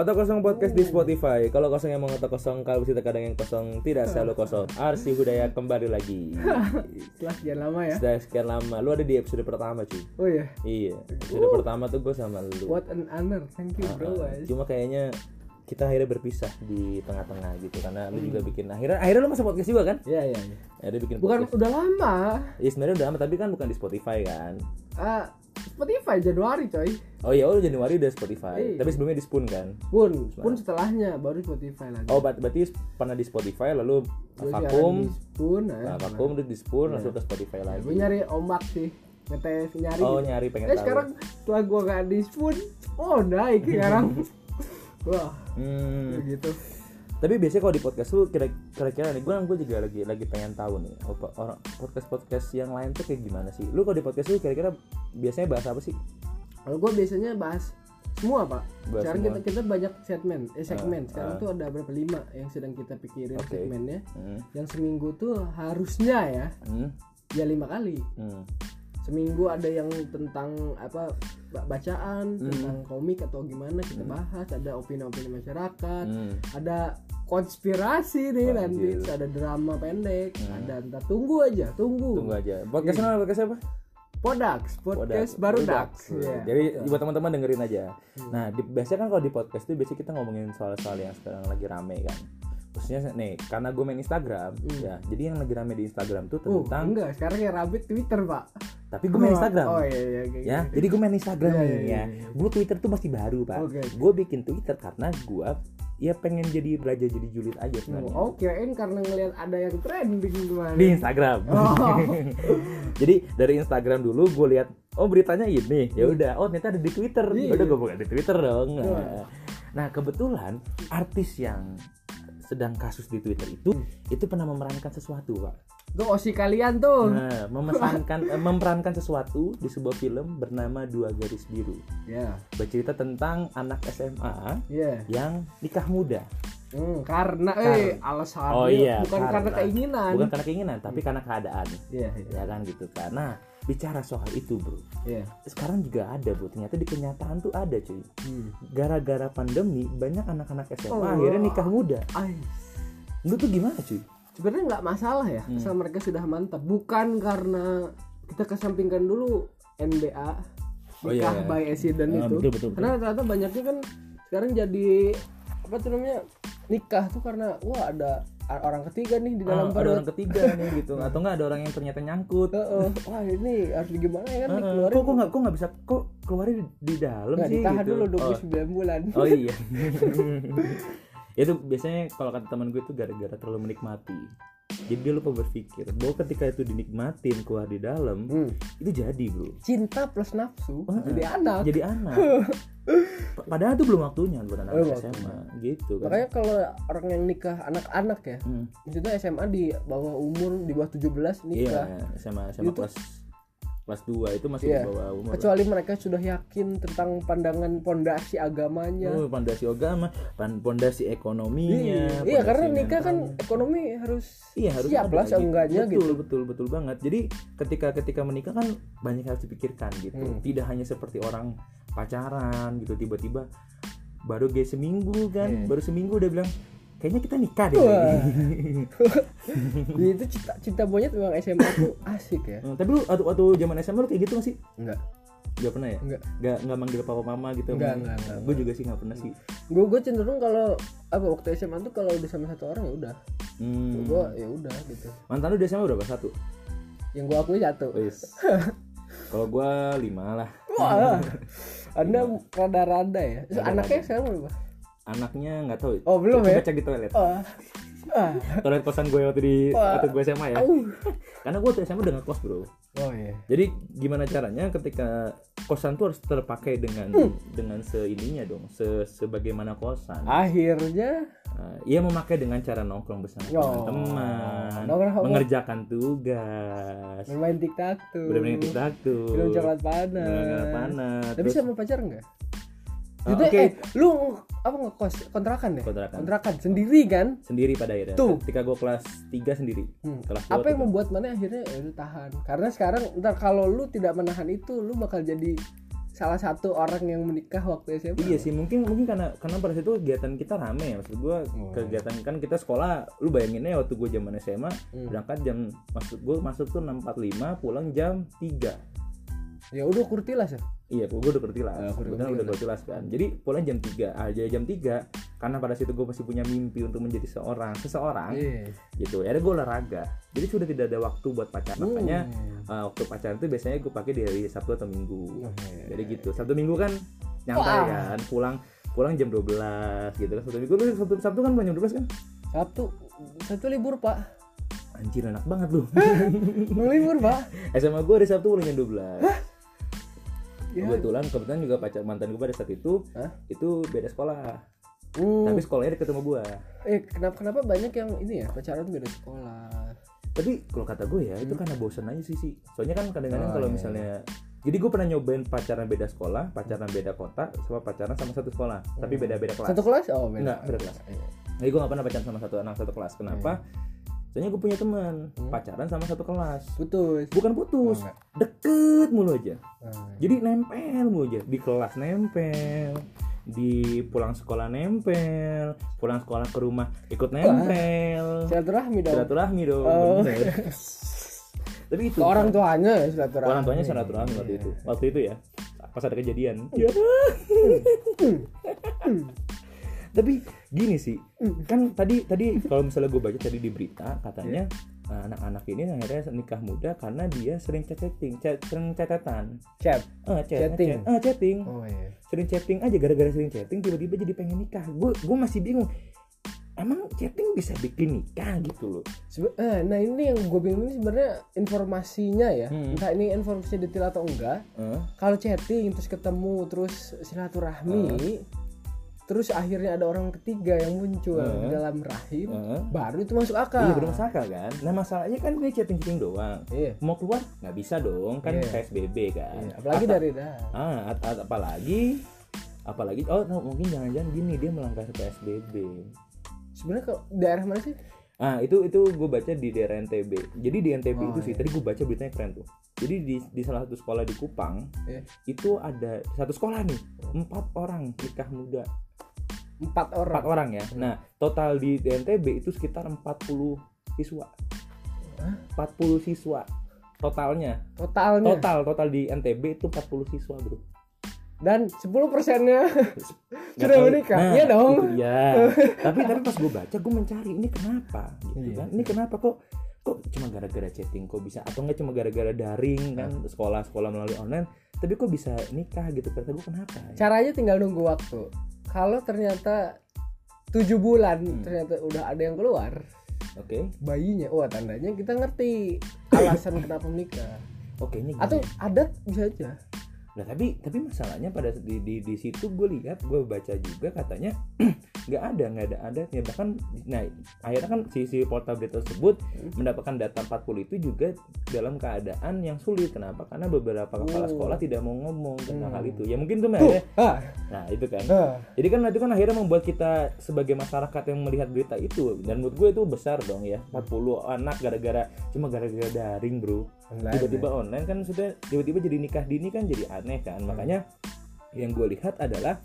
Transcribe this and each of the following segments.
Otak kosong podcast di Spotify. Kalau kosong emang otak kosong, kalau bisa kadang yang kosong tidak selalu kosong. Arsi Hudaya kembali lagi. Setelah sekian lama ya. Sudah sekian lama. Lu ada di episode pertama cuy. Oh iya. Iya. Episode pertama tuh gue sama lu. What an honor. Thank you bro. Uh, Cuma kayaknya kita akhirnya berpisah di tengah-tengah gitu karena lu juga bikin akhirnya akhirnya lu masuk podcast juga kan? Iya iya. iya. Akhirnya bikin Bukan podcast. udah lama. Ya sebenarnya udah lama tapi kan bukan di Spotify kan. Ah, Spotify Januari coy. Oh iya, oh Januari udah Spotify. Iya. Tapi sebelumnya di Spoon kan. Pun, pun setelahnya baru Spotify lagi. Oh, ber- berarti pernah di Spotify lalu siaran vakum, di Spoon, nah, nah, vakum terus di Spoon langsung ke Spotify lagi. Gue nyari ombak sih. Ngetes nyari. Oh, gitu. nyari pengen Eh tahu. sekarang setelah gua gak di Spoon, oh naik sekarang. Wah, Hmm. gitu. Tapi biasanya kalau di podcast lu kira- kira-kira nih gue gue juga lagi lagi pengen tahu nih apa orang podcast podcast yang lain tuh kayak gimana sih? Lu kalau di podcast lu kira-kira biasanya bahas apa sih? Kalau gua biasanya bahas semua pak. Bahas sekarang semua. kita kita banyak segmen, eh segmen. Ah, sekarang ah. tuh ada berapa lima yang sedang kita pikirin Oke. segmennya. Hmm. Yang seminggu tuh harusnya ya, Hmm. ya lima kali. Hmm. Seminggu ada yang tentang apa ba- bacaan, Hmm. tentang komik atau gimana kita bahas. Ada opini-opini masyarakat, Hmm. ada konspirasi nih nanti, anjir. Terus ada drama pendek, Hmm. ada entar tunggu aja, tunggu. Tunggu aja. Podcast nama podcast apa? Podax, podcast Podak- baru Podak. Dax. Iya. Jadi buat teman-teman dengerin aja. Nah, di, biasanya kan kalau di podcast tuh biasanya kita ngomongin soal-soal yang sekarang lagi rame kan. Khususnya nih, karena gue main Instagram, ya. Jadi yang lagi rame di Instagram tuh Oh, tentang enggak, sekarang yang rabit Twitter, Pak. Tapi gue main Instagram. Oh iya iya ya gitu. jadi gue main Instagram Iya, nih iya, ya iya, iya. gue Twitter tuh masih baru pak Oke. gue bikin Twitter karena gue ya pengen jadi belajar jadi julid aja sebenarnya Oh, kirain karena ngelihat ada yang trending kemarin. di Instagram Oh. jadi dari Instagram dulu gue lihat oh beritanya ini ya udah oh ternyata ada di Twitter Iya. Ya udah gue buka di Twitter dong Iya. nah, nah kebetulan artis yang sedang kasus di Twitter itu itu pernah memerankan sesuatu pak Tuh osi kalian tuh. nah, memesankan eh, memerankan sesuatu di sebuah film bernama Dua Garis Biru Ya. bercerita tentang anak SMA Iya. yang nikah muda. Hmm, karena Kar- eh alasannya Oh iya, bukan karena, karena- keinginan. Bukan karena keinginan, tapi karena keadaan. Iya, iya. Ya kan gitu. Nah, bicara soal itu, Bro. Iya. Sekarang juga ada, Bro. Ternyata di kenyataan tuh ada, cuy. Hmm. Gara-gara pandemi, banyak anak-anak SMA Oh. akhirnya nikah muda. Ay, Lu tuh gimana, cuy? Sebenarnya nggak masalah ya, Hmm. asal mereka sudah mantap. Bukan karena kita kesampingkan dulu NBA Oh, iya, nikah iya. by accident Ah, itu. betul, betul, Karena ternyata banyaknya kan sekarang jadi apa tuh namanya nikah tuh karena wah ada orang ketiga nih di dalam Ah, ada orang ketiga nih gitu atau enggak ada orang yang ternyata nyangkut Heeh. Wah ini harus gimana ya kan Heeh. dikeluarin. kok kok nggak kok nggak bisa kok keluarin di, di dalam Nggak, sih ditahan gitu dulu oh. 29 bulan. Oh iya. itu biasanya kalau kata teman gue itu gara-gara terlalu menikmati. Jadi dia lupa berpikir bahwa ketika itu dinikmatin keluar di dalam Hmm. itu jadi bro. Cinta plus nafsu Heeh. jadi anak. Jadi anak. Pa- Padahal itu belum waktunya buat anak Belum SMA gitu kan. Makanya kalau orang yang nikah anak-anak ya, Hmm. maksudnya SMA di bawah umur di bawah 17 Iya, nikah. SMA SMA Itu- kelas kelas 2 itu masih Iya. di bawah umur. Kecuali mereka sudah yakin tentang pandangan pondasi agamanya. Oh, pondasi agama, pondasi ekonominya. iya, iya, karena nikah kan ekonomi harus Iya harus siap lah gitu. seenggaknya betul, gitu. Betul betul banget. Jadi ketika ketika menikah kan banyak harus dipikirkan gitu. Hmm. Tidak hanya seperti orang pacaran gitu tiba-tiba baru gay seminggu kan, Iya. baru seminggu udah bilang kayaknya kita nikah deh. Itu cinta, cinta monyet memang SMA tuh asik ya. Hmm, Tapi lu waktu, waktu zaman SMA lu kayak gitu gak sih? Enggak. Gak pernah ya? Enggak. Gak nggak manggil papa mama gitu? Enggak, enggak, enggak, Gue juga sih gak pernah sih. Gue gue cenderung kalau apa waktu SMA tuh kalau udah sama satu orang ya udah. Hmm. Gue ya udah gitu. Mantan lu di SMA berapa? Satu? Yang gue akui satu. Wis. Kalau gue lima lah. Wah. Anda rada-rada ya. Terus Rada-rada. anaknya sekarang berapa? Anaknya nggak tahu. Oh, belum ya? cek di toilet. Ah. Ah. Toilet kosan gue waktu di waktu gue SMA ya. Karena gue waktu SMA udah ngekos bro. Oh iya. Jadi gimana caranya ketika kosan tuh harus terpakai dengan Hmm. dengan seininya dong, se sebagaimana kosan. Ah. Akhirnya Nah, ia memakai dengan cara nongkrong bersama Oh. teman, Nongkrong- mengerjakan tugas, bermain tiktok tuh. bermain tiktok tuh, Film coklat panas. Coklat panas. Tapi terus- sama pacar enggak? Ah, Itu oke. eh lu apa ngekos kontrakan ya? Kontrakan. sendiri kan? sendiri pada akhirnya. Tuh. Ketika gue kelas 3 sendiri. Hmm. Kelas dua Apa tuh yang membuat mana akhirnya ya udah tahan? Karena sekarang ntar kalau lu tidak menahan itu lu bakal jadi salah satu orang yang menikah waktu SMA Iya sih mungkin mungkin karena karena pada situ kegiatan kita rame ya maksud gua Oh. kegiatan kan kita sekolah lu bayangin aja waktu gua zaman SMA Hmm. berangkat jam masuk gua masuk tuh 6.45 pulang jam 3 ya udah kurtilas ya Iya, gue udah kertilas. Ah, udah Kebetulan udah kertilas kan. Jadi pulang jam 3 aja jam 3 karena pada situ gue masih punya mimpi untuk menjadi seorang seseorang iya gitu. Ya gue olahraga. Jadi sudah tidak ada waktu buat pacar. Makanya Hmm. uh, waktu pacaran itu biasanya gue pakai di hari Sabtu atau Minggu. Iya. Jadi gitu. Sabtu Minggu kan nyantai Wah. kan, pulang pulang jam 12 gitu kan. Sabtu Minggu lu Sabtu, Sabtu kan pulang jam 12 kan? Sabtu Sabtu libur pak Anjir enak banget lu. Mau libur pak SMA gue hari Sabtu pulang jam 12. Ya. Kebetulan kebetulan juga pacar mantan gue pada saat itu Hah? itu beda sekolah. Hmm. Tapi sekolahnya deket sama gue. eh kenapa kenapa banyak yang ini ya pacaran beda sekolah tapi kalau kata gue ya itu karena bosan aja sih sih soalnya kan kadang-kadang Oh, kalau iya. misalnya jadi gue pernah nyobain pacaran beda sekolah pacaran beda kota sama pacaran sama satu sekolah tapi beda-beda kelas satu kelas oh beda Enggak, beda kelas. Iya. jadi gue gak pernah pacaran sama satu anak satu kelas kenapa soalnya gue punya teman Hmm. pacaran sama satu kelas. Putus. Bukan Oh, putus enggak. deket mulu aja. Ah, jadi nempel mulu aja di kelas nempel di pulang sekolah nempel pulang sekolah ke rumah ikut nempel. silaturahmi dong. Silaturahmi dong Oh. tapi itu. Orang tuanya ya silaturahmi. Orang tuanya silaturahmi waktu itu. Waktu itu ya pas ada kejadian. Iya. tapi gini sih kan tadi tadi kalau misalnya gue baca tadi di berita katanya nah, anak-anak ini akhirnya nikah muda karena dia sering chatting chat sering catatan chat? Eh chat, Chatting. chat, eh, chatting. Oh iya. Sering chatting aja gara-gara sering chatting tiba-tiba jadi pengen nikah. Gue gue masih bingung emang chatting bisa bikin nikah gitu loh? Sebe- eh, nah ini yang gue bingung ini sebenarnya informasinya ya. Hmm. entah ini informasinya detail atau enggak. Eh, kalau chatting terus ketemu terus silaturahmi terus akhirnya ada orang ketiga yang muncul Hmm. di dalam rahim eh. baru itu masuk akal iya bener akal kan nah masalahnya kan ini chatting-chatting doang Iya. mau keluar nggak bisa dong kan Iya. PSBB kan Iya, apalagi Atau- dari dah ah at- at- apalagi apalagi oh no, mungkin jangan-jangan gini dia melanggar PSBB sebenarnya kalau daerah mana sih ah itu itu gue baca di daerah NTB jadi di NTB Oh, itu sih iya. tadi gue baca beritanya keren tuh jadi di, di salah satu sekolah di Kupang Iya. itu ada satu sekolah nih empat orang nikah muda empat orang. Empat orang ya. Nah total di, di NTB itu sekitar 40 siswa. Hah? 40 siswa totalnya. Totalnya? Total total di NTB itu 40 siswa bro. Dan 10 persennya sudah menikah? Nah, iya dong. dia. tapi tapi pas gue baca gue mencari ini kenapa? Gitu Iya. kan. ini kenapa kok kok cuma gara-gara chatting kok bisa? Atau enggak cuma gara-gara daring kan sekolah sekolah melalui online tapi kok bisa nikah gitu? Kata gue kenapa? Ya? caranya tinggal nunggu waktu kalau ternyata tujuh bulan Hmm. ternyata udah ada yang keluar oke bayinya wah tandanya kita ngerti alasan kenapa menikah oke ini gini. atau adat bisa aja Nah tapi tapi masalahnya pada di di, di situ gue lihat gue baca juga katanya nggak ada nggak ada adatnya bahkan nah akhirnya kan si si portal tersebut mendapatkan data 40 itu juga dalam keadaan yang sulit. Kenapa? Karena beberapa kepala Oh. sekolah tidak mau ngomong tentang Hmm. hal itu. Ya mungkin tuh akhirnya ah, nah itu kan. Ah. jadi kan itu kan akhirnya membuat kita sebagai masyarakat yang melihat berita itu dan menurut gue itu besar dong ya 40 anak gara-gara cuma gara-gara daring bro tiba-tiba online kan sudah tiba-tiba jadi nikah dini kan jadi aneh kan. Makanya yang gue lihat adalah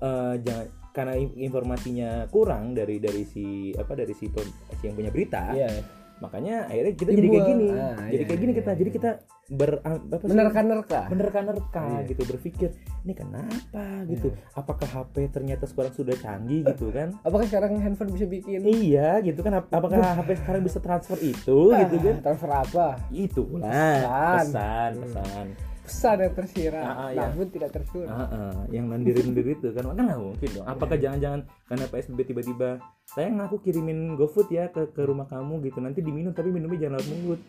eh, jangan karena in- informasinya kurang dari dari si apa dari si, si yang punya berita iya makanya akhirnya kita jadi kayak gini. Ah, jadi iya, kayak gini iya, kita iya. jadi kita ber apa sih? menerka-nerka. Menerka-nerka Iya. gitu berpikir ini kenapa? gitu. Apakah HP ternyata sekarang sudah canggih gitu kan? Apakah sekarang handphone bisa bikin? Iya gitu kan. Ap- apakah HP sekarang bisa transfer itu gitu kan? Ah, transfer apa? Itu Pesan. pesan pesan. Pesan yang tersirat. Ah, ah, iya. namun tidak tersurat Ah, ah, yang nandirin-nandirin itu kan. Kan nggak mungkin dong. Apakah jangan-jangan karena PSBB tiba-tiba saya ngaku kirimin GoFood ya ke ke rumah kamu gitu. Nanti diminum tapi minumnya jangan lewat mulut.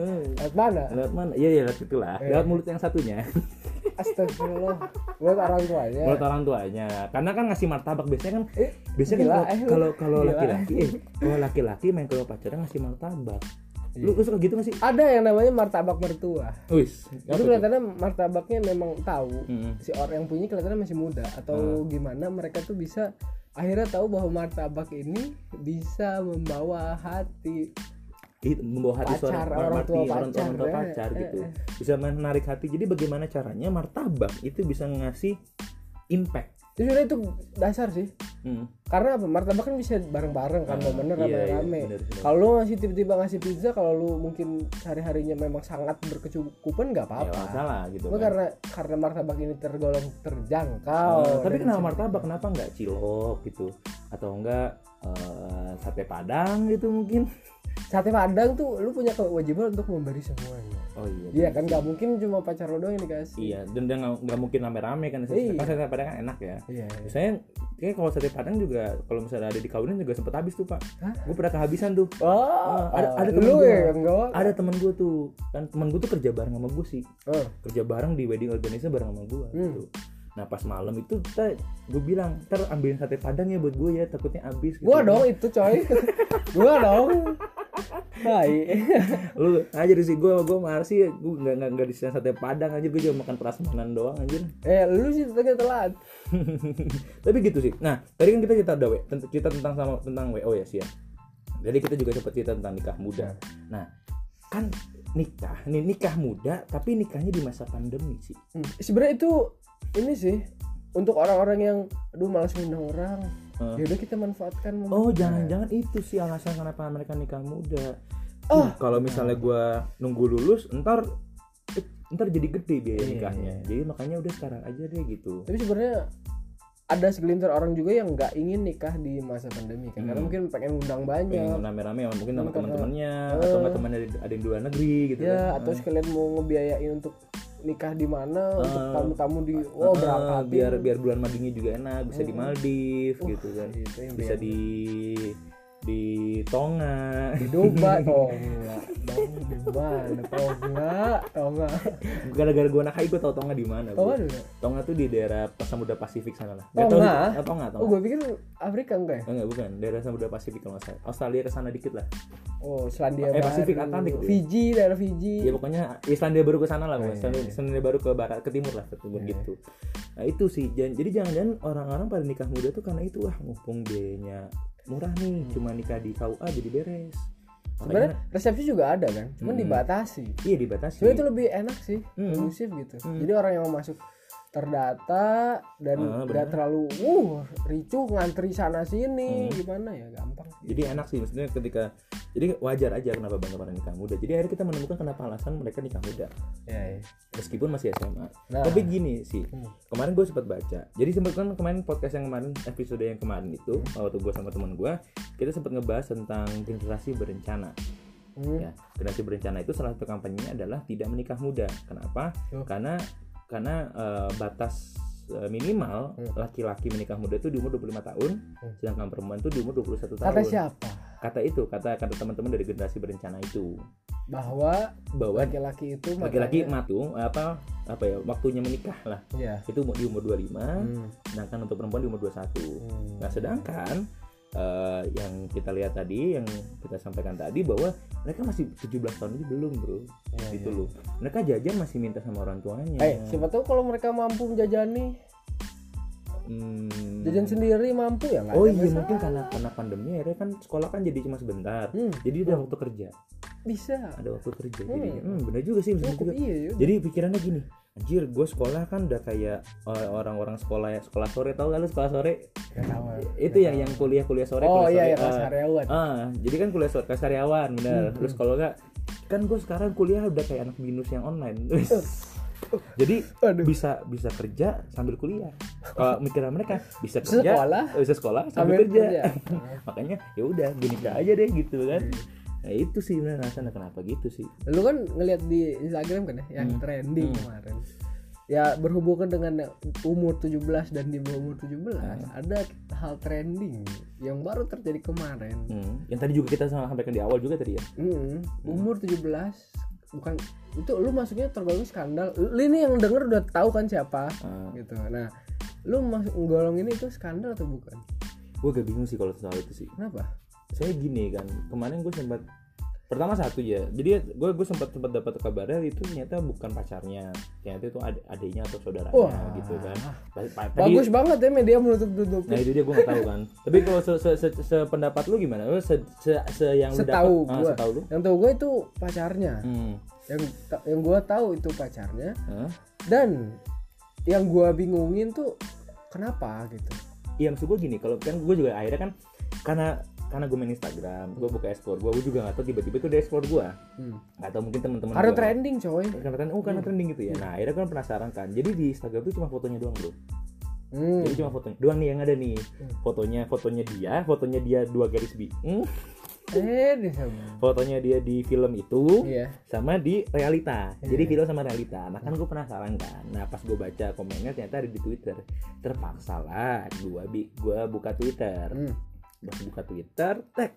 Eh, lewat mana? Lewat mana? Iya iya lewat itulah Eh. lewat mulut yang satunya. Astagfirullah. Buat orang tuanya. Mulut orang tuanya. Karena kan ngasih martabak biasanya kan eh biasanya Gila, kan eh, kalau kalau laki-laki eh kalau laki-laki main rumah pacaran ngasih martabak. Iya. Lu, lu suka gitu gak sih? Ada yang namanya martabak mertua. Wis itu kelihatannya martabaknya memang tahu. Mm-mm. si orang yang punya kelihatannya masih muda. Atau gimana mereka tuh bisa akhirnya tahu bahwa martabak ini bisa membawa hati membawa hati Pacar, seorang orang tua orang tua, pacar, orang tua pacar eh, gitu. eh. bisa menarik hati. Jadi bagaimana caranya martabak itu bisa ngasih impact itu sebenarnya itu dasar sih. Hmm. karena apa? Martabak kan bisa bareng-bareng kan Ah, bener iya, iya, rame-rame bener, bener. kalau lu ngasih tiba-tiba ngasih pizza kalau lu mungkin sehari-harinya memang sangat berkecukupan nggak ya apa-apa masalah gitu kan. karena karena martabak ini tergolong terjangkau Eh, tapi kenapa martabak? Kenapa nggak cilok gitu? Atau enggak eh, sate padang gitu mungkin sate padang tuh lu punya kewajiban untuk memberi semuanya oh iya iya kan nggak mungkin cuma pacar lo doang yang dikasih iya dan nggak mungkin rame-rame kan Iya. kan sate padang kan enak ya iya iya. saya kayak kalau sate padang juga kalau misalnya ada di kawinan juga sempet habis tuh pak Hah? gue pernah kehabisan tuh oh ada- ada lu temen gua. ya ada temen gue tuh kan temen gue tuh kerja bareng sama gue sih oh. kerja bareng di wedding organizer bareng sama gue Hmm. gitu nah pas malam itu kita gue bilang ntar ambilin sate padang ya buat gue ya takutnya habis gitu. gua dong itu coy gua dong Hai. lu aja sih gue gue marsi gue nggak nggak nggak di sini sate padang aja gue cuma makan prasmanan doang anjir. Eh lu sih tadi telat. Tapi gitu sih. Nah tadi kan kita cerita udah we- tent- cerita tentang sama tentang wo ya sih ya jadi kita juga sempat cerita tentang nikah muda. Nah kan nikah nih nikah muda tapi nikahnya di masa pandemi sih. Hmm, sebenarnya itu ini sih untuk orang-orang yang aduh malas ngundang orang Eh. ya udah kita manfaatkan oh jangan-jangan itu sih alasan kenapa mereka nikah muda Oh. Nah, kalau misalnya gue nunggu lulus ntar eh, ntar jadi gede biaya Iya, nikahnya iya. jadi makanya udah sekarang aja deh gitu tapi sebenarnya ada segelintir orang juga yang nggak ingin nikah di masa pandemi kan karena Hmm. mungkin pengen undang pengen banyak rame-rame mungkin sama Karena- teman-temannya Eh. atau nggak temannya ada- ada yang di luar negeri gitu ya kan atau sekalian mau ngebiayain untuk nikah di mana untuk Eh. tamu-tamu di oh Eh, berangkat biar biar bulan madinya juga enak bisa di Hmm. Maldives Uh, gitu kan bisa di di Tonga. Di Dubai Tonga di mana Tonga Tonga gara-gara gue anak hai gue tau Tonga di mana Tonga juga Tonga tuh di daerah Samudra Pasifik sana lah. Tonga? tahu di- eh, Tonga Tonga oh gue pikir Afrika enggak ya? Enggak bukan. Daerah Samudra Pasifik kalau salah. Australia ke sana dikit lah. Oh Selandia Eh, Pasifik Atlantik ya? Fiji daerah Fiji. Ya pokoknya Islandia baru ke sana lah Oh, Islandia. Islandia baru ke barat ke timur lah ke timur Iya, gitu. Nah itu sih. Jadi jangan-jangan orang-orang pada nikah muda tuh karena itu wah mumpung biayanya murah nih cuma nikah di KUA jadi beres Hmm. sebenarnya resepsi juga ada kan cuman Hmm. dibatasi iya dibatasi sebenarnya itu lebih enak sih Hmm. kondusif gitu Hmm. jadi orang yang mau masuk terdata dan Ah, nggak benar. terlalu uh ricuh ngantri sana sini Hmm. gimana ya gampang sih jadi enak sih maksudnya ketika jadi wajar aja kenapa banyak orang nikah muda jadi akhirnya kita menemukan kenapa alasan mereka nikah muda ya, ya. meskipun masih SMA Nah. tapi gini sih Hmm. kemarin gue sempat baca jadi sempat kan kemarin podcast yang kemarin episode yang kemarin itu Hmm. waktu gue sama teman gue kita sempat ngebahas tentang generasi berencana Hmm. ya generasi berencana itu salah satu kampanyenya adalah tidak menikah muda kenapa Oh. karena karena eh, batas eh, minimal Hmm. laki-laki menikah muda itu di umur 25 tahun Hmm. sedangkan perempuan itu di umur 21 tahun kata siapa kata itu kata kata teman-teman dari generasi berencana itu bahwa bahwa laki-laki itu laki-laki makanya- matu apa apa ya waktunya menikah lah ya itu di umur 25 Hmm. sedangkan untuk perempuan di umur 21 Hmm. nah sedangkan eh, yang kita lihat tadi yang kita sampaikan tadi bahwa mereka masih 17 tahun aja belum bro. Ya, gitu ya. loh. Mereka jajan masih minta sama orang tuanya. Eh, siapa tahu kalau mereka mampu menjajani Hmm. jajan sendiri mampu ya? Nggak oh ada iya masalah. mungkin karena karena pandemi akhirnya kan sekolah kan jadi cuma sebentar. Hmm, jadi ada waktu kerja. Bisa. Ada waktu kerja Hmm. jadi hmm, bener juga sih bener juga. iya ya jadi pikirannya gini anjir gue sekolah kan udah kayak eh, orang-orang sekolah ya sekolah sore tau gak lu sekolah sore? Tahu. itu yang yang kuliah kuliah sore oh kuliah iya ya sore, kelas ah. karyawan. Ah, jadi kan kuliah sore kelas karyawan bener. Hmm, terus kalau enggak kan gue sekarang kuliah udah kayak anak binus yang online. Jadi Aduh. bisa bisa kerja sambil kuliah. Kalau mikirnya mereka bisa kerja sekolah? bisa sekolah sambil sambil, kerja, kerja. makanya ya udah gue nikah aja deh gitu kan nah itu sih bener rasanya kenapa gitu sih. Lu kan ngeliat di Instagram kan ya yang Hmm. trending Hmm. kemarin. Ya berhubungan dengan umur 17 dan di bawah umur 17 Hmm. ada hal trending yang baru terjadi kemarin. Hmm. yang tadi juga kita sampaikan di awal juga tadi ya? Hmm, umur 17 bukan itu lu masuknya tergolong skandal. Lu ini yang denger udah tahu kan siapa? Ah, gitu. Nah lu masuk nggolong ini itu skandal atau bukan? Gue gak bingung sih kalau soal itu sih. Kenapa saya gini kan kemarin gue sempat pertama satu ya jadi gue gue sempat sempat dapat kabarnya itu ternyata bukan pacarnya ternyata itu ad, adiknya atau saudaranya Wah. gitu kan. Tadi- bagus banget ya media menutup tutup. Nah itu dia gue nggak tahu kan. Tapi kalau se, se, se, sependapat lu gimana? Lu se, se, se yang lu ah, setahu lu? Yang tahu gue itu pacarnya. Hmm. yang yang gue tahu itu pacarnya. Hah? dan yang gue bingungin tuh kenapa gitu? Iya maksud gue gini, kalau kan gue juga akhirnya kan karena karena gue main Instagram, gue buka explore gue, gue juga nggak tahu tiba-tiba itu ada explore gue, hmm. nggak tahu mungkin teman-teman karena gua- trending coy karena trending, oh karena trending gitu ya. Nah akhirnya kan penasaran kan, jadi di Instagram tuh cuma fotonya doang bro, hmm. jadi cuma fotonya doang nih yang ada nih, fotonya fotonya dia, fotonya dia dua garis bi, hmm, eh fotonya dia di film itu, iya sama di realita, Iya. jadi film sama realita. Nah kan gue penasaran kan, nah pas gue baca komennya ternyata ada di Twitter, terpaksa lah gue bi, gue buka Twitter. hmm. Udah buka Twitter, tag.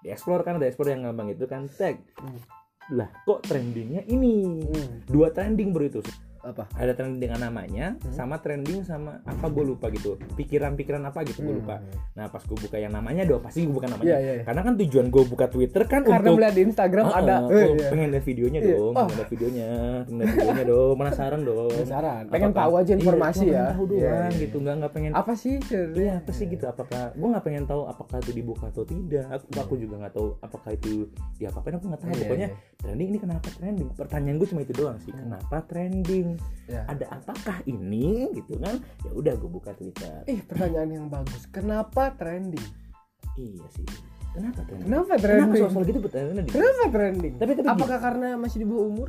Di explore kan ada explore yang gampang itu kan tag. Hmm. Lah kok trendingnya ini? Hmm. Dua trending bro itu. Apa Ada trending dengan namanya, Hmm. sama trending sama apa gue lupa gitu. Pikiran-pikiran apa gitu gue lupa. Hmm. Nah pas gue buka yang namanya dong pasti gue buka namanya. Iya, iya, iya. Karena kan tujuan gue buka Twitter kan karena untuk melihat di Instagram Ah, ada ah, eh, oh, iya. pengen lihat videonya Iya. dong, Oh. pengen lihat videonya, pengen lihat videonya dong, penasaran dong. Penasaran, pengen Apakah- tahu aja informasi iya, ya. tahu Iya, doang iya, gitu, nggak nggak pengen apa sih Iya apa sih gitu apakah gue nggak pengen tahu apakah itu dibuka atau tidak aku aku juga nggak tahu apakah itu diapa-apain aku nggak tahu Iya, pokoknya iya. trending ini kenapa trending pertanyaan gue cuma itu doang sih kenapa trending Ya. ada apakah ini gitu kan ya udah gue buka twitter Ih, pertanyaan yang bagus. Kenapa trending? iya sih kenapa trending Kenapa kenapa trending? soal gitu Kenapa trending? Tapi- tapi apakah karena masih di bawah umur?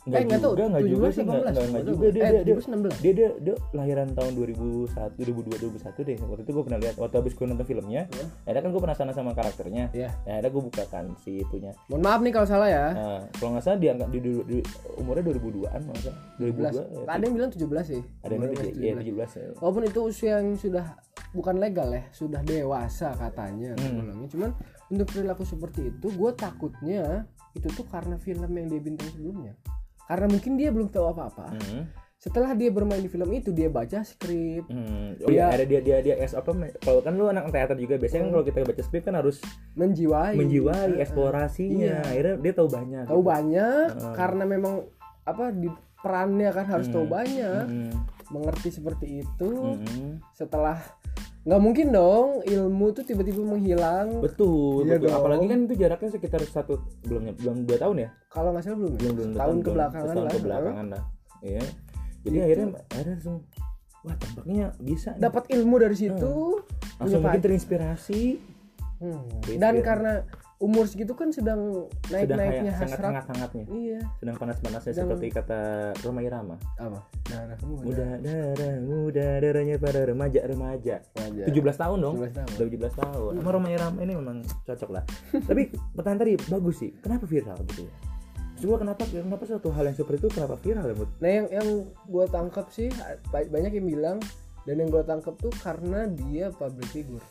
Nggak eh, nggak tahu. juga nggak juga sih nggak 17, nggak- nggak 18. juga dia eh, dia dia 17, 16. dia, dia, dia lahiran tahun 2001 2002 2001 deh waktu itu gue pernah lihat waktu habis gue nonton filmnya Iya. akhirnya kan gue penasaran sama karakternya Iya. ya akhirnya gue bukakan si itunya Mohon maaf nih kalau salah ya. Nah, kalau nggak salah dia di, di, di, umurnya 2002-an nggak salah. 2002. 17. ya. Ada yang bilang 17 sih. Ada yang bilang masih iya 17. 17 ya. Walaupun itu usia yang sudah bukan legal ya, sudah dewasa katanya Hmm. Cuman untuk perilaku seperti itu, gue takutnya itu tuh karena film yang dia bintang sebelumnya. Karena mungkin dia belum tahu apa-apa. Hmm. Setelah dia bermain di film itu, dia baca skrip. Hmm. Oh Dia- iya, ada dia dia dia es apa? Kalau kan lu anak teater juga biasanya kan kalau kita baca skrip kan harus menjiwai menjiwai Eh, eksplorasinya. Iya. Akhirnya dia tahu banyak. tahu gitu. banyak Heeh. karena memang apa di perannya kan harus tahu Hmm. banyak Hmm. mengerti seperti itu Hmm. setelah nggak mungkin dong ilmu tuh tiba-tiba menghilang Betul, Iya betul. dong. Apalagi kan itu jaraknya sekitar satu belum belum dua tahun ya? kalau nggak salah belum ya? Belum belum tahun belum. kebelakangan lah kebelakangan lah. Iya. Jadi Itu- akhirnya akhirnya langsung wah tampaknya bisa nih. dapat ilmu dari situ langsung punya mungkin terinspirasi Hmm. Terinspirasi. dan karena umur segitu kan sedang naik sedang naiknya kayak sangat hasrat. hangat hangatnya iya. Sedang panas panasnya Sedang- seperti kata Roma Irama. Apa? Darah muda muda darah muda darahnya pada remaja remaja. Aja. 17 tahun dong. 17 tahun. udah 17 tahun. Sama Roma Irama ini memang cocok lah. Tapi pertanyaan tadi bagus sih. Kenapa viral gitu ya? Coba kenapa kenapa suatu hal yang seperti itu kenapa viral ya? Nah yang yang gue tangkap sih ba- banyak yang bilang dan yang gue tangkap tuh karena dia public figure.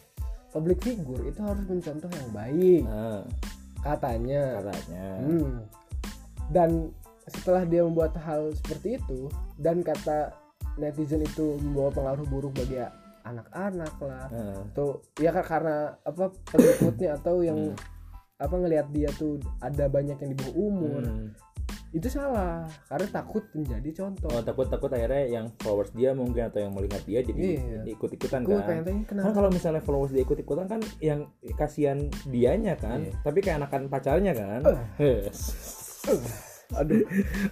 Public figure itu harus mencontoh yang baik. Nah, katanya. katanya. Hmm. Dan setelah dia membuat hal seperti itu dan kata netizen itu membawa pengaruh buruk bagi anak-anak lah. Nah, atau ya kan karena apa pengikutnya atau yang apa ngelihat dia tuh ada banyak yang di bawah umur. Hmm. Itu salah karena takut menjadi contoh. Oh, takut takut akhirnya yang followers dia mungkin atau yang melihat dia jadi Iya. ikut ikutan gue kan kan kalau misalnya followers dia ikut ikutan kan yang kasihan dianya kan Iya. tapi kayak anakan pacarnya kan. Eh. aduh.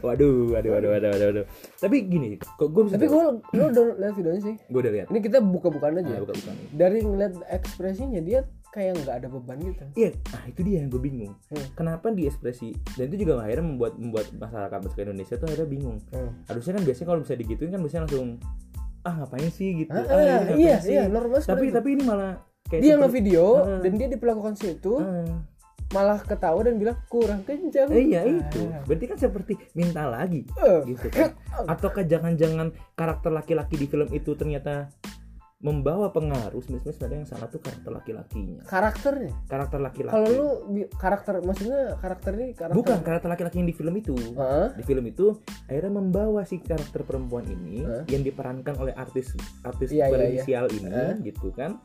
Waduh waduh waduh waduh waduh, waduh. tapi gini kok gue bisa tapi gue lo udah lihat videonya sih? Gue udah lihat. Ini kita buka-bukaan nah, aja. Bukan bukan dari ngeliat ekspresinya dia kayak nggak ada beban gitu iya ah itu dia yang gue bingung Hmm. kenapa di ekspresi dan itu juga akhirnya membuat membuat masyarakat masyarakat Indonesia tuh akhirnya bingung Hmm. harusnya kan biasanya kalau bisa digituin kan biasanya langsung ah ngapain sih gitu Ah, ah, ah, ngapain iya sih?" iya normal tapi seperti tapi ini malah itu. kayak dia ngevideo Ah. dan dia diperlakukan situ Ah. malah ketawa dan bilang kurang kencang Eh, iya itu. Ah. Berarti kan seperti minta lagi Eh, gitu kan. Ataukah jangan-jangan karakter laki-laki di film itu ternyata membawa pengaruh sebenarnya sebenarnya yang salah tuh karakter laki-lakinya. karakternya Karakter laki-laki. kalau lu karakter maksudnya karakter ini karakter bukan karakter laki-laki yang di film itu. Hah? Di film itu akhirnya membawa si karakter perempuan ini Hah? yang diperankan oleh artis artis Iya, iya, berinisial ini Hah? gitu kan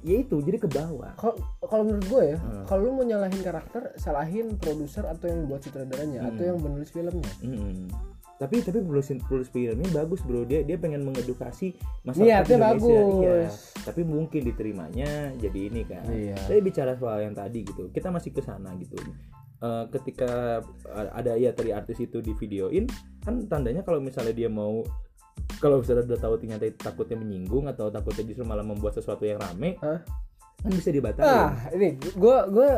ya itu jadi ke bawah kalau kalau menurut gue ya Hmm. kalau lu mau nyalahin karakter salahin produser atau yang buat sutradaranya atau Hmm. yang menulis filmnya Mm-mm. Tapi tapi penulis penulis filmnya bagus bro dia dia pengen mengedukasi masyarakat Niatnya Indonesia bagus. Iya. tapi mungkin diterimanya jadi ini kan Iya. tapi bicara soal yang tadi gitu kita masih ke sana gitu Eh, ketika ada ya tadi artis itu di videoin kan tandanya kalau misalnya dia mau kalau misalnya udah tahu ternyata takutnya menyinggung atau takutnya justru malah membuat sesuatu yang rame Hah? kan bisa dibatalin ah ini gue gue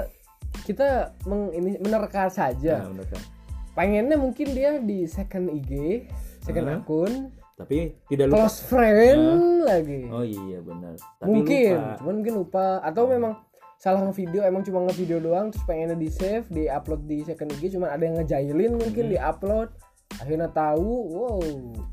kita meng, ini menerka saja Nah, bener kan? Pengennya mungkin dia di second IG second Hah? akun. Tapi tidak lupa. Close friend lagi. Oh iya benar. Tapi mungkin lupa. cuman mungkin lupa. Atau memang salah ngevideo emang cuma ngevideo doang terus pengennya di save di upload di second IG cuman ada yang ngejailin mungkin Hmm. di upload akhirnya tahu wow.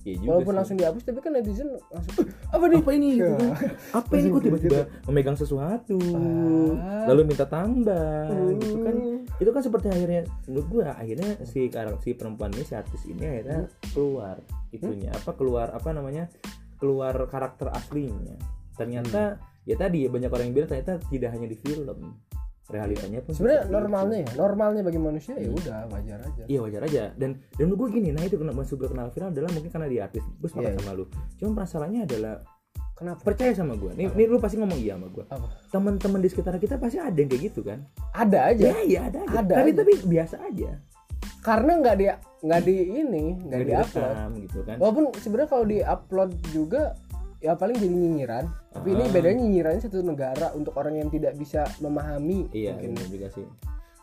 Juga walaupun sih. langsung dihapus tapi kan netizen langsung "Eh, apa nih? Apa ini? Gitu Ya. kan apa ini? Kok tiba-tiba memegang sesuatu. Ah. lalu minta tambah. Gitu kan. Hmm. itu kan seperti akhirnya menurut gua akhirnya si karakter si perempuan ini si artis ini akhirnya keluar itunya. Apa keluar apa namanya keluar karakter aslinya. Ternyata ya tadi ya banyak orang yang bilang ternyata tidak hanya di film realitanya pun sebenarnya normalnya ya normalnya bagi manusia ya udah wajar aja. Iya wajar aja. Dan dan gue gini nah itu kenapa masuk gue kenal viral adalah mungkin karena dia artis. Gue sepakat Iya, sama lu. Cuma masalahnya adalah kenapa? percaya sama gue nih, Apa? nih lu pasti ngomong iya sama gue teman-teman di sekitar kita pasti ada yang kayak gitu kan? Ada aja. Ya iya ada aja. Ada tapi aja. tapi biasa aja. Karena nggak di nggak di ini nggak di upload. gitu kan. Walaupun sebenarnya kalau di upload juga ya paling jadi nyinyiran. Tapi ini Ah. bedanya nyinyirannya satu negara untuk orang yang tidak bisa memahami iya mungkin. juga sih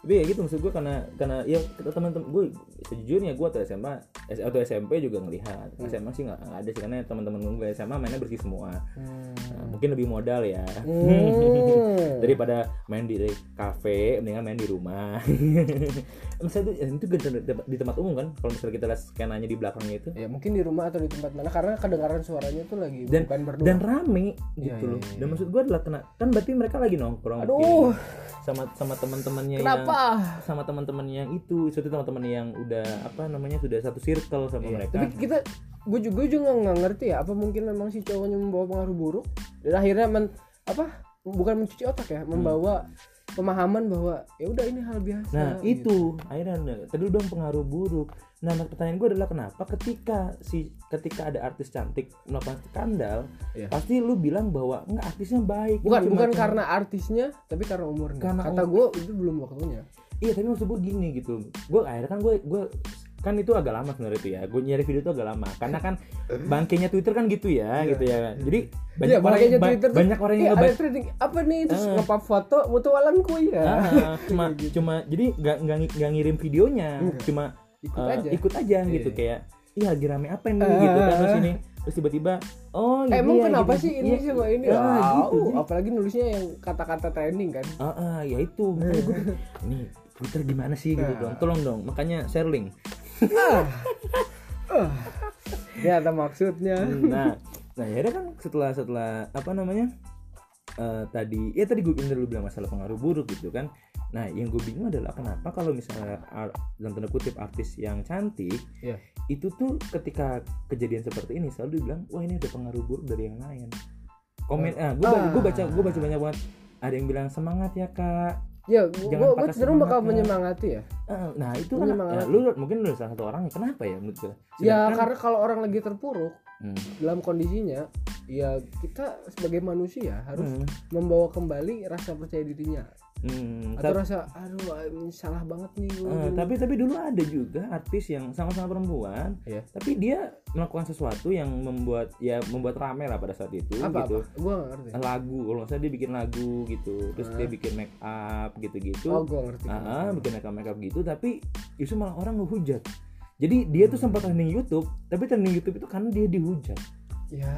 tapi ya gitu maksud gue karena karena ya teman-teman gue sejujurnya gue atau SMA atau SMP juga ngelihat. Hmm. SMA sih nggak ada sih karena teman-teman gue SMA mainnya bersih semua. Hmm. Nah, mungkin lebih modal ya. Hmm. daripada main di kafe mendingan main di rumah. Misalnya itu, itu di, tempat- di tempat umum kan kalau misalnya kita lihat skenanya di belakangnya itu. Ya mungkin di rumah atau di tempat mana karena kedengaran suaranya tuh lagi Dan- bukan berdua. dan rame gitu iya, loh. iya, dan iya. maksud gue adalah kena kan berarti mereka lagi nongkrong aduh. sama sama teman-temannya yang kenapa sama teman-teman yang itu itu teman-teman yang udah apa namanya sudah satu circle sama Iya, mereka. tapi kita gue juga gue juga nggak ngerti ya apa mungkin memang si cowoknya membawa pengaruh buruk dan akhirnya men, apa bukan mencuci otak ya membawa pemahaman bahwa ya udah ini hal biasa nah gitu. itu akhirnya tadi bilang pengaruh buruk nah pertanyaan gue adalah kenapa ketika si ketika ada artis cantik melakukan skandal Iya. pasti lu bilang bahwa enggak artisnya baik. Bukan Cuma- bukan cuma- karena artisnya tapi karena umurnya. Karena kata gue itu belum waktunya. Iya tapi maksud gue gini gitu. Gue akhirnya kan gue gue kan itu agak lama sebenarnya itu ya. Gue nyari video itu agak lama. Karena kan bangkainya Twitter kan gitu ya Iya. gitu ya. Jadi Iya, banyak orang makanya ba- Twitter tuh, banyak orang yang "Eh, ngebaca trending apa nih? Terus Ah. ngepap foto mutualanku ya. Ah, cuma Gitu. cuma jadi nggak nggak nggak ngirim videonya. Enggak. cuma ikut eh, aja ikut aja Iya, gitu iya. kayak iya lagi rame apa nih Ah. gitu kan terus ini terus tiba-tiba oh Eh, emang iya, kenapa gitu, sih ini iya, sama ini? ah, Ah, gitu, uh, apalagi nulisnya yang kata-kata trending kan. ah, ah, ya itu makanya gue ini Twitter gimana sih gitu Nah. dong tolong dong makanya share link Ya ada maksudnya. nah nah ya kan setelah setelah apa namanya eh, tadi ya tadi gue dulu bilang masalah pengaruh buruk gitu kan nah yang gue bingung adalah kenapa kalau misalnya dalam tanda kutip artis yang cantik Iya. itu tuh ketika kejadian seperti ini selalu dibilang wah ini ada pengaruh buruk dari yang lain. Komen ah gue Ah. gue baca gue baca banyak banget. Ada yang bilang semangat ya kak. Ya, gua patah cenderung bakal semangatnya. menyemangati ya. Ah, nah itu kan ya, lu mungkin lu salah satu orang kenapa ya menurut gue Ya, karena kalau orang lagi terpuruk Hmm, dalam kondisinya, ya kita sebagai manusia harus hmm, membawa kembali rasa percaya dirinya hmm, atau rasa aduh ini salah banget nih gua Eh, dulu." tapi tapi dulu ada juga artis yang sama-sama perempuan, Iya. tapi dia melakukan sesuatu yang membuat ya membuat rame lah pada saat itu apa gitu. apa? Gua ngerti. Lagu, kalau nggak salah dia bikin lagu gitu, terus Ah. dia bikin make up gitu-gitu. Oh, gua ngerti. Ah, bikin make up make up gitu, tapi justru malah orang ngehujat. Jadi dia tuh sempat trending YouTube, tapi trending YouTube itu karena dia dihujat. Ya.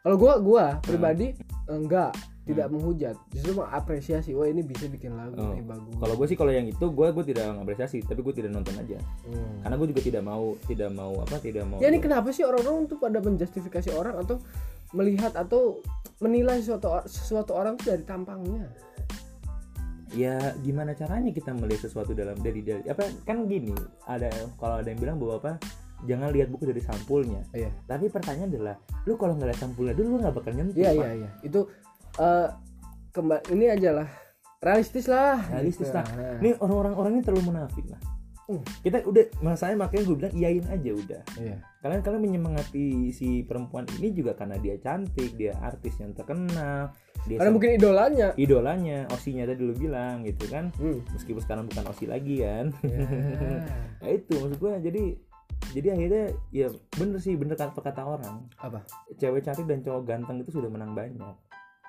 Kalau gua gua pribadi enggak tidak Hmm. menghujat, justru mengapresiasi. Wah, ini bisa bikin lagu Oh. nih bagus. Kalau gue sih kalau yang itu gue gue tidak mengapresiasi, tapi gue tidak nonton aja. Hmm. Karena gue juga tidak mau tidak mau apa tidak mau. Ya ini kenapa sih orang-orang tuh pada menjustifikasi orang atau melihat atau menilai sesuatu sesuatu orang tuh dari tampangnya? ya gimana caranya kita melihat sesuatu dalam dari dari apa kan gini ada kalau ada yang bilang bahwa apa jangan lihat buku dari sampulnya Iya. tapi pertanyaan adalah lu kalau nggak lihat sampulnya dulu lu nggak bakal nyentuh Iya iya iya. Itu eh kembali ini aja lah. Realistis lah realistis Gitu. lah. Nah. ini orang-orang orang ini terlalu munafik lah. Uh. kita udah masanya makanya gue bilang iyain aja udah. Iya. Kalian kalian menyemangati si perempuan ini juga karena dia cantik dia artis yang terkenal dia karena mungkin idolanya. idolanya osinya tadi lu bilang gitu kan. Hmm. meskipun sekarang bukan osi lagi kan. Ya. nah itu maksud gue jadi jadi akhirnya ya bener sih bener kata kata orang. Apa? Cewek cantik dan cowok ganteng itu sudah menang banyak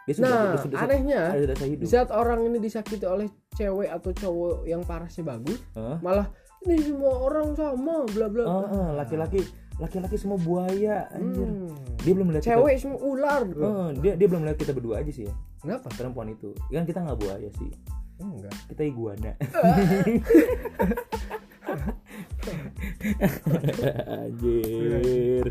dia sudah nah dia sudah, anehnya sudah, sudah sehidup di saat orang ini disakiti oleh cewek atau cowok yang parasnya bagus Hah? malah ini semua orang sama bla bla oh, laki-laki laki-laki semua buaya anjir. Hmm. dia belum melihat cewek semua ular kita, bro. Oh, dia dia belum melihat kita berdua aja sih ya. Kenapa? Perempuan itu. Kan kita nggak buaya sih. Enggak. Kita iguana. Anjir